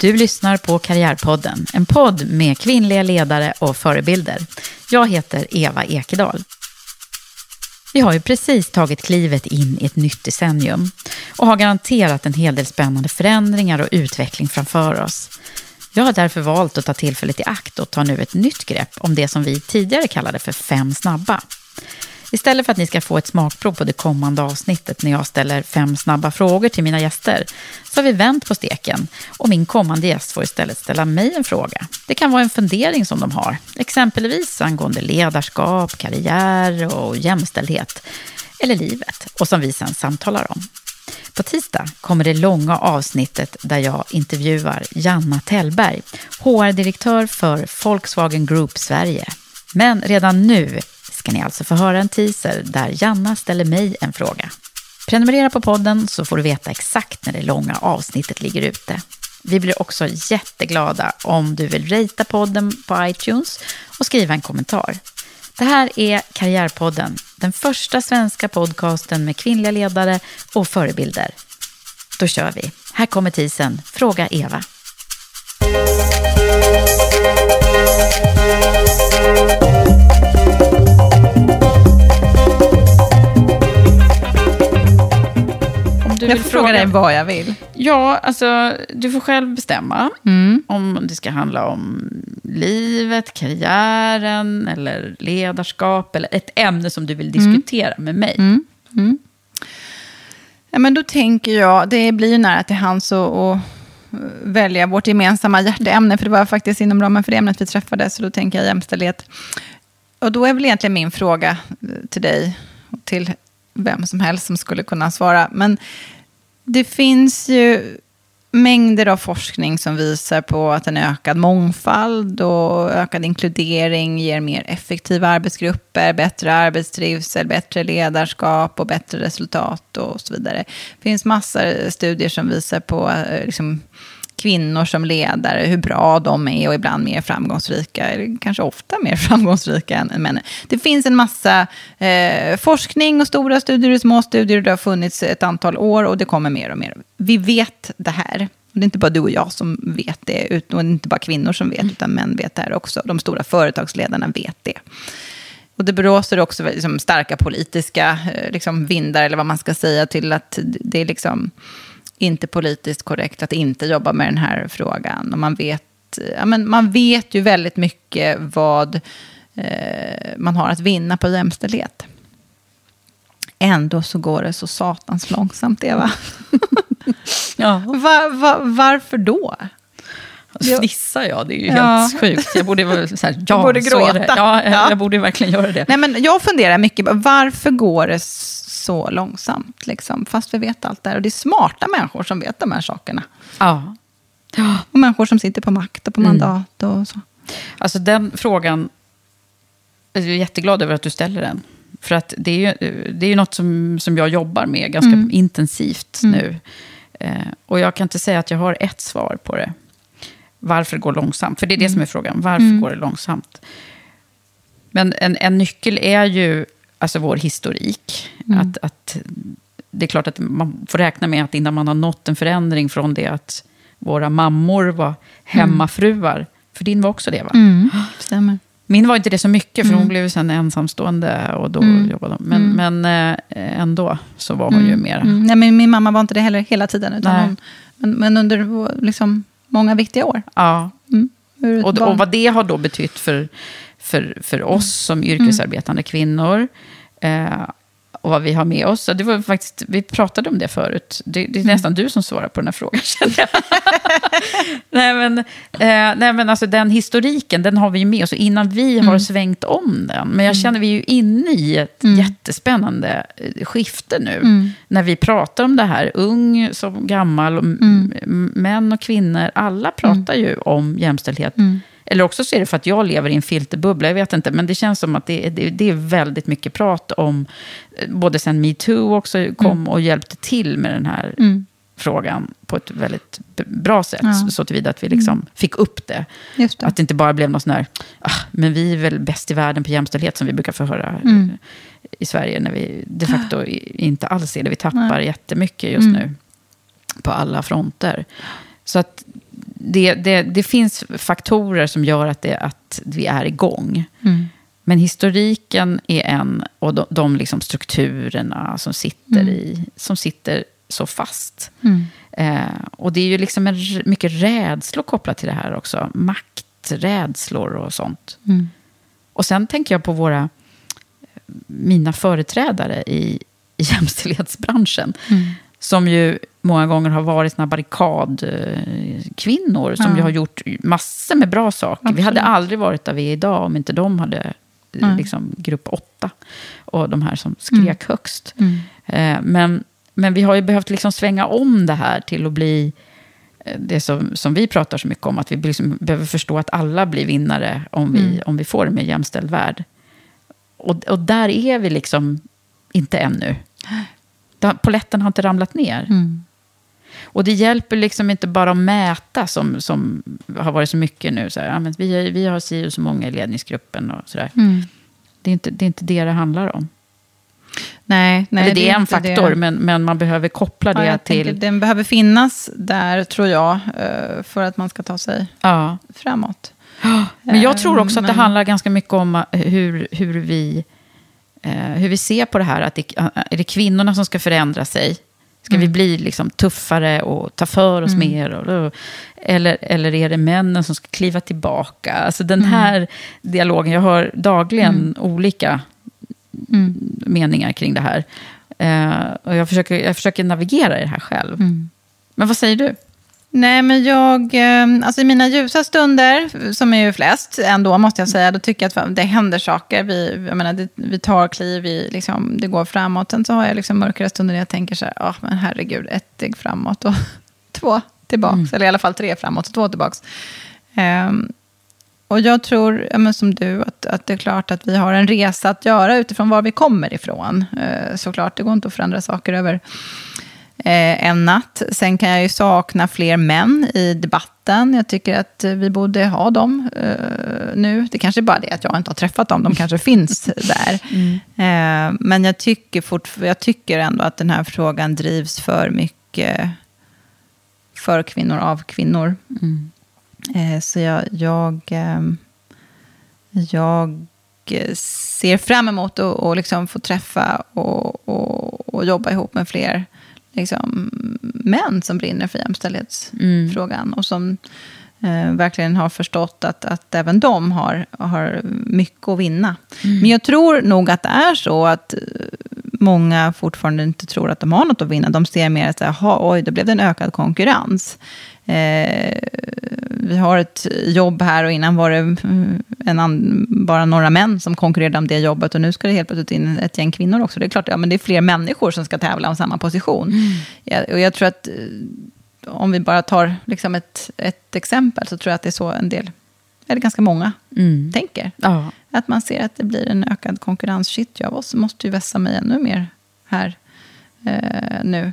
Du lyssnar på Karriärpodden, en podd med kvinnliga ledare och förebilder. Jag heter Eva Ekedal. Vi har ju precis tagit klivet in i ett nytt decennium och har garanterat en hel del spännande förändringar och utveckling framför oss. Jag har därför valt att ta tillfället i akt och ta nu ett nytt grepp om det som vi tidigare kallade för fem snabba. Istället för att ni ska få ett smakprov på det kommande avsnittet när jag ställer fem snabba frågor till mina gäster, så har vi vänt på steken och min kommande gäst får istället ställa mig en fråga. Det kan vara en fundering som de har, exempelvis angående ledarskap, karriär och jämställdhet, eller livet, och som vi sedan samtalar om. På tisdag kommer det långa avsnittet där jag intervjuar Janna Tellberg, HR-direktör för Volkswagen Group Sverige. Men redan nu ska ni alltså få höra en teaser där Janna ställer mig en fråga. Prenumerera på podden så får du veta exakt när det långa avsnittet ligger ute. Vi blir också jätteglada om du vill ratea podden på iTunes och skriva en kommentar. Det här är Karriärpodden, den första svenska podcasten med kvinnliga ledare och förebilder. Då kör vi. Här kommer tisen. Fråga Eva. Du Jag får fråga dig vad jag vill. Ja, alltså du får själv bestämma Mm. om det ska handla om livet, karriären eller ledarskap eller ett ämne som du vill diskutera med mig. Mm. Ja, men då tänker jag, det blir ju nära till hands att att välja vårt gemensamma hjärteämne, för det var faktiskt inom ramen för det ämnet vi träffades, så då tänker jag jämställdhet. Och då är väl egentligen min fråga eh, till dig, och till vem som helst som skulle kunna svara, men det finns ju mängder av forskning som visar på att en ökad mångfald och ökad inkludering ger mer effektiva arbetsgrupper, bättre arbetstrivsel, bättre ledarskap och bättre resultat och så vidare. Det finns massor studier som visar på eh, liksom, kvinnor som ledare, hur bra de är och ibland mer framgångsrika, eller kanske ofta mer framgångsrika än än männen. Det finns en massa eh, forskning och stora studier och små studier det har funnits ett antal år och det kommer mer och mer. Vi vet det här. Det är inte bara du och jag som vet det, och inte bara kvinnor som vet, utan män vet det här också. De stora företagsledarna vet det. Och det blåser också liksom starka politiska eh, liksom vindar, eller vad man ska säga, till att det är liksom inte politiskt korrekt att inte jobba med den här frågan. Och man vet, ja, men man vet ju väldigt mycket vad eh, man har att vinna på jämställdhet. Ändå så går det så satans långsamt, Eva. Ja, Va, va, varför då? fnissar jag, det är ju Ja. helt sjukt. Jag borde vara så här, ja, borde så är det. gråta. Ja, jag, Ja. jag borde verkligen göra det. Nej, men jag funderar mycket på varför går det så långsamt? Liksom, fast vi vet allt det här. Och det är smarta människor som vet de här sakerna. Ja. Och människor som sitter på makt och på mandat och så. Alltså den frågan, jag är jätteglad över att du ställer den. För att det är ju, det är ju något som, som jag jobbar med ganska Mm. intensivt nu. Eh, och jag kan inte säga att jag har ett svar på det. Varför det går långsamt? För det är det som är frågan. Varför går det långsamt? Men en, en nyckel är ju alltså vår historik. Att, att, det är klart att man får räkna med att innan man har nått en förändring från det att våra mammor var hemmafruar. För din var också det va? Mm. Stämmer. Min var inte det så mycket, för hon blev ju sen ensamstående och då jobbade hon. Men, men eh, ändå så var hon ju mera... Mm. Nej, men min mamma var inte det heller hela tiden. Utan hon, men, men under liksom, många viktiga år. Ja. Mm. Och, och vad det har då betytt för, för, för oss som yrkesarbetande kvinnor. Eh, och vad vi har med oss. Det var faktiskt, vi pratade om det förut. Det, det är nästan du som svarar på den här frågan, känner jag. nej, men, eh, nej, men alltså den historiken, den har vi ju med oss. Innan vi har svängt om den. Men jag känner vi är ju inne i ett jättespännande eh, skifte nu. När vi pratar om det här, ung som gammal, män och kvinnor, alla pratar ju om jämställdhet. Eller också så är det för att jag lever i en filterbubbla, jag vet inte. Men det känns som att det, det, det är väldigt mycket prat om, eh, både sen metoo också kom och hjälpte till med den här frågan på ett väldigt bra sätt. Ja. Så tillvida att vi liksom fick upp det. Det. Att det inte bara blev något sån här, ah, men vi är väl bäst i världen på jämställdhet som vi brukar få höra Mm. eh, i Sverige. När vi de facto i- inte alls är det. Vi tappar jättemycket just nu på alla fronter. Så att det, det, det finns faktorer som gör att, det, att vi är igång. Mm. Men historiken är en, och de, de liksom strukturerna som sitter, i, som sitter så fast. Eh, och det är ju liksom en, mycket rädslor kopplat till det här också. Makträdslor och sånt. Och sen tänker jag på våra, mina företrädare i, i jämställdhetsbranschen. Som ju många gånger har varit såna barrikadkvinnor. Som ju har gjort massor med bra saker. Vi hade aldrig varit där vi är idag om inte de hade eh, liksom, grupp åtta. Och de här som skrek högst. Eh, men, men vi har ju behövt liksom svänga om det här till att bli eh, det som, som vi pratar så mycket om. Att vi liksom behöver förstå att alla blir vinnare om vi, om vi får en mer jämställd värld. Och, och där är vi liksom inte ännu. Poletten har inte ramlat ner. Och det hjälper liksom inte bara att mäta, som, som har varit så mycket nu. Så här, ja, men vi, har- vi har si och så många i ledningsgruppen och sådär. Det, är inte, det är inte det det handlar om. Nej, nej, Eller det är en faktor, det. men, men man behöver koppla det Ja, till... tänker, den behöver finnas där, tror jag, eh, för att man ska ta sig Ja. framåt. Men jag tror också att det handlar ganska mycket om eh, hur, hur, vi, eh, hur vi ser på det här. Att det, eh, är det kvinnorna som ska förändra sig? Ska vi bli liksom tuffare och ta för oss mer? Och, eller, eller är det männen som ska kliva tillbaka? Alltså den här dialogen, jag hör dagligen olika meningar kring det här. Eh, och jag försöker, jag försöker navigera i det här själv. Men vad säger du? Nej, men jag, eh, alltså i mina ljusa stunder, som är ju flest ändå, måste jag säga, då tycker jag att det händer saker. Vi, jag menar, det, vi tar kliv, vi, liksom, det går framåt. Sen så har jag liksom mörkare stunder där jag tänker så här, ah, men herregud, ett steg framåt och två tillbaks. Eller i alla fall tre framåt och två tillbaks. Ehm, och jag tror, ja, men som du, att, att det är klart att vi har en resa att göra utifrån var vi kommer ifrån. Eh, såklart, det går inte att förändra saker över en natt. Sen kan jag ju sakna fler män i debatten. Jag tycker att eh, vi borde ha dem eh, nu. Det kanske är bara det att jag inte har träffat dem. De kanske finns där. Eh, men jag tycker, fortf- jag tycker ändå att den här frågan drivs för mycket för kvinnor av kvinnor. Eh, så jag, jag, jag eh, ser fram emot att att liksom få träffa och, och, och jobba ihop med fler liksom, män som brinner för jämställdhetsfrågan. Och som eh, verkligen har förstått att, att även de har, har mycket att vinna. Men jag tror nog att det är så att många fortfarande inte tror att de har något att vinna. De ser mer att, jaha, oj, då blev det en ökad konkurrens. Eh, vi har ett jobb här och innan var det mm, en bara några män som konkurrerade om det jobbet och nu ska det helt plötsligt in ett gäng kvinnor också. Det är klart, ja, men det är fler människor som ska tävla om samma position. Ja, och jag tror att eh, om vi bara tar liksom ett, ett exempel så tror jag att det är så en del eller ganska många, tänker. Ja. Att man ser att det blir en ökad konkurrens. Shit, jag måste ju vässa mig ännu mer här eh, nu.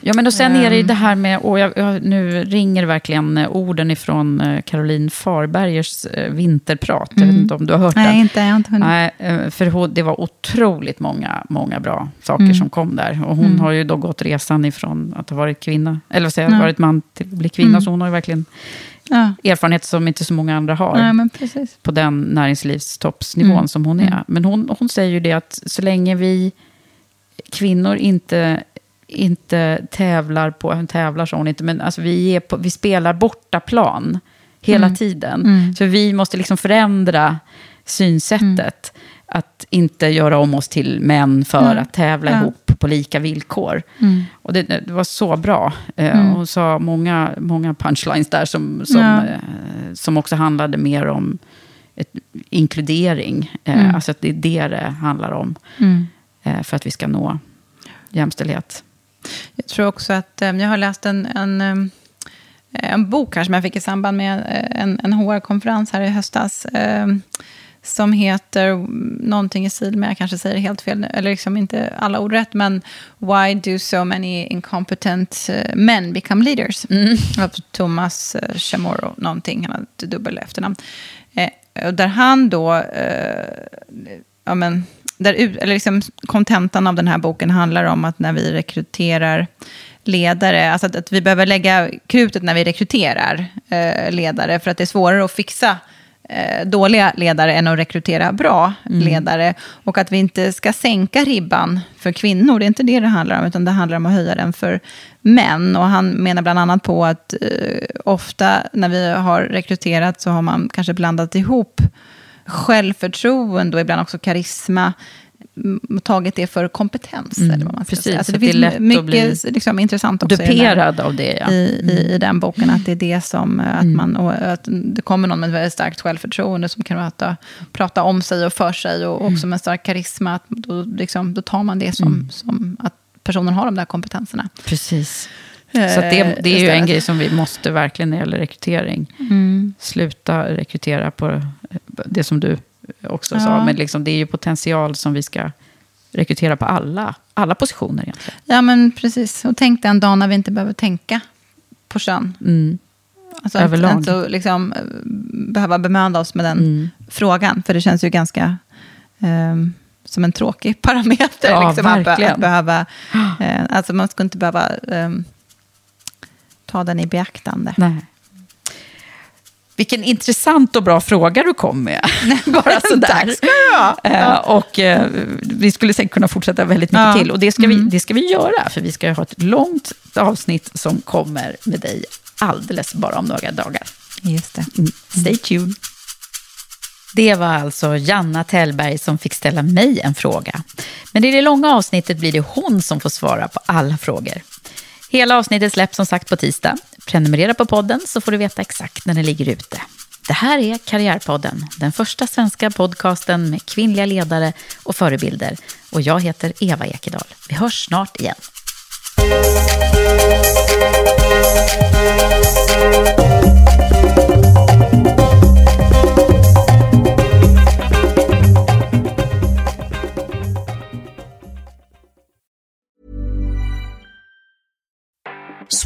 Ja, men och sen är det ju det här med, och jag, jag, nu ringer verkligen eh, orden ifrån eh, Caroline Farbergers eh, vinterprat. Jag vet inte om du har hört den? Mm. Nej, inte, jag har inte hunnit. Nej, för hon- det var otroligt många, många bra saker Mm. som kom där. Och hon har ju då gått resan ifrån att ha varit kvinna, eller vad säger jag, Ja. varit man till att bli kvinna. Mm. Så hon har ju verkligen Ja. erfarenhet som inte så många andra har. Precis. På den näringslivstoppsnivån Mm. som hon är. Men hon, hon säger ju det att så länge vi kvinnor inte, inte tävlar på, hon tävlar sa hon inte, men alltså vi, är på, vi spelar bortaplan hela Mm. tiden. Mm. Så vi måste liksom förändra synsättet. Att inte göra om oss till män för Ja. att tävla Ja. ihop på lika villkor. Mm. Och det, det var så bra. Eh, Mm. Hon sa många, många punchlines där som, som, Ja. eh, som också handlade mer om ett, inkludering. Eh, Mm. Alltså att det är det det handlar om. Mm. För att vi ska nå jämställdhet. Jag tror också att, jag har läst en, en, en bok här som jag fick i samband med en, en HR-konferens här i höstas. Som heter någonting i stil med, jag kanske säger det helt fel, nu, eller liksom inte alla ord rätt, men Why do so many incompetent eh, men become leaders? Av Thomas eh, Chamorro, någonting, han har ett dubbel efternamn. Eh, där han då, eh, ja men, där, eller liksom kontentan av den här boken handlar om att när vi rekryterar ledare, alltså att, att vi behöver lägga krutet när vi rekryterar eh, ledare, för att det är svårare att fixa dåliga ledare än att rekrytera bra ledare. Och att vi inte ska sänka ribban för kvinnor, det är inte det det handlar om, utan det handlar om att höja den för män. Och han menar bland annat på att eh, ofta när vi har rekryterat så har man kanske blandat ihop självförtroende och ibland också karisma mm, tagit det för kompetens. Mm, eller vad man ska precis, säga. Alltså det det finns att mycket liksom, intressant också i den Duperad av det, ja. Mm. i, i, i den boken. Att det är det som, eh, att man, och att det kommer någon med väldigt starkt självförtroende som kan prata, prata om sig och för sig och också Mm. med stark karisma. Att då, liksom, då tar man det som, som att personen har de där kompetenserna. Precis. Så att det, det är ju en Eh, grej som vi måste verkligen när det gäller rekrytering. Mm. Sluta rekrytera på eh, det som du också Ja. sa. Men liksom, det är ju potential som vi ska rekrytera på alla, alla positioner egentligen. Ja, men precis. Och tänk den dagen när vi inte behöver tänka på kön. Mm. Alltså Överlag. Inte, inte liksom, eh, behöva bemöda oss med den Mm. frågan. För det känns ju ganska ehm, som en tråkig parameter. Ja, liksom, att, be- att behöva, eh, alltså man skulle inte behöva ehm, ta den i beaktande. Nej. Vilken intressant och bra fråga du kom med. Bara sådär. Tack ska du ha. Eh, och eh, vi skulle säkert kunna fortsätta väldigt mycket Ja. till. Och det ska, vi, Mm. det ska vi göra, för vi ska ha ett långt avsnitt som kommer med dig alldeles bara om några dagar. Just det. Mm. Stay tuned. Det var alltså Janna Tellberg som fick ställa mig en fråga. Men i det långa avsnittet blir det hon som får svara på alla frågor. Hela avsnittet släpps som sagt på tisdag. Prenumerera på podden så får du veta exakt när den ligger ute. Det här är Karriärpodden, den första svenska podcasten med kvinnliga ledare och förebilder. Och jag heter Eva Ekedal. Vi hörs snart igen.